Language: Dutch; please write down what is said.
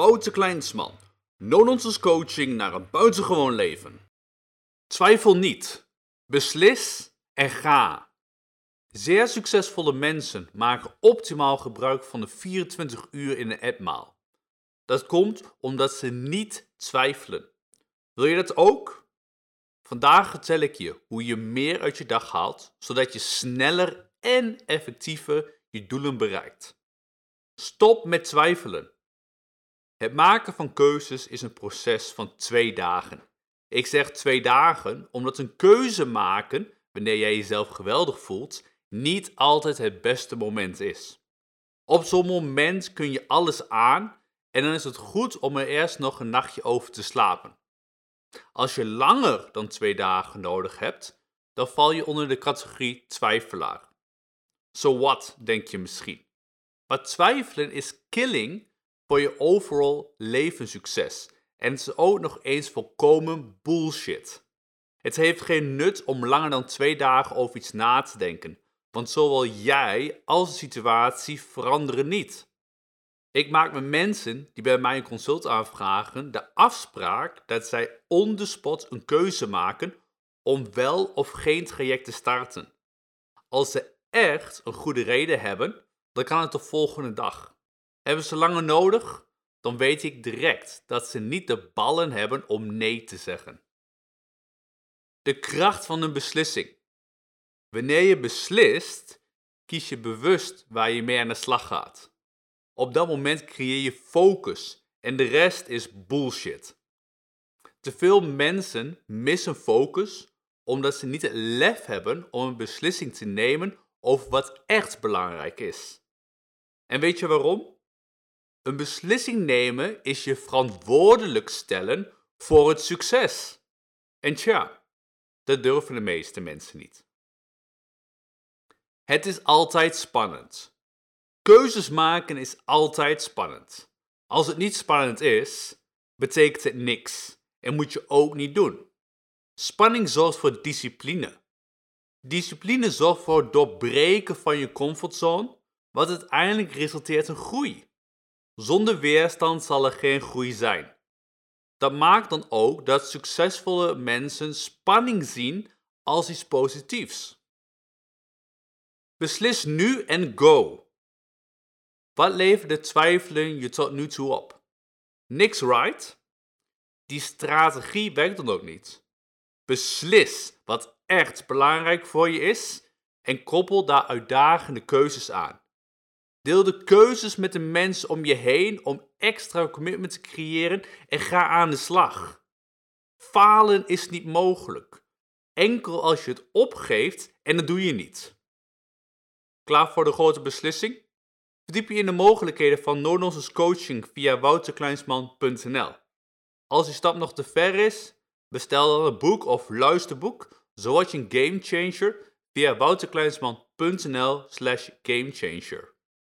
Wouter Kleinsman. No-nonsense coaching naar een buitengewoon leven. Twijfel niet. Beslis en ga. Zeer succesvolle mensen maken optimaal gebruik van de 24 uur in een etmaal. Dat komt omdat ze niet twijfelen. Wil je dat ook? Vandaag vertel ik je hoe je meer uit je dag haalt, zodat je sneller en effectiever je doelen bereikt. Stop met twijfelen. Het maken van keuzes is een proces van twee dagen. Ik zeg twee dagen omdat een keuze maken, wanneer jij jezelf geweldig voelt, niet altijd het beste moment is. Op zo'n moment kun je alles aan en dan is het goed om er eerst nog een nachtje over te slapen. Als je langer dan twee dagen nodig hebt, dan val je onder de categorie twijfelaar. So what, denk je misschien. Maar twijfelen is killing voor je overall levenssucces. En het is ook nog eens volkomen bullshit. Het heeft geen nut om langer dan twee dagen over iets na te denken, want zowel jij als de situatie veranderen niet. Ik maak met mensen die bij mij een consult aanvragen de afspraak dat zij on the spot een keuze maken om wel of geen traject te starten. Als ze echt een goede reden hebben, dan kan het de volgende dag. Hebben ze langer nodig? Dan weet ik direct dat ze niet de ballen hebben om nee te zeggen. De kracht van een beslissing. Wanneer je beslist, kies je bewust waar je mee aan de slag gaat. Op dat moment creëer je focus en de rest is bullshit. Te veel mensen missen focus omdat ze niet het lef hebben om een beslissing te nemen over wat echt belangrijk is. En weet je waarom? Een beslissing nemen is je verantwoordelijk stellen voor het succes. En tja, dat durven de meeste mensen niet. Het is altijd spannend. Keuzes maken is altijd spannend. Als het niet spannend is, betekent het niks en moet je ook niet doen. Spanning zorgt voor discipline. Discipline zorgt voor het doorbreken van je comfortzone, wat uiteindelijk resulteert in groei. Zonder weerstand zal er geen groei zijn. Dat maakt dan ook dat succesvolle mensen spanning zien als iets positiefs. Beslis nu en go. Wat leverde twijfelen je tot nu toe op? Niks right? Die strategie werkt dan ook niet. Beslis wat echt belangrijk voor je is en koppel daar uitdagende keuzes aan. Deel de keuzes met de mensen om je heen om extra commitment te creëren en ga aan de slag. Falen is niet mogelijk. Enkel als je het opgeeft en dat doe je niet. Klaar voor de grote beslissing? Verdiep je in de mogelijkheden van no coaching via wouterkleinsman.nl. Als die stap nog te ver is, bestel dan een boek of luisterboek, zoals je een gamechanger via wouterkleinsman.nl slash gamechanger.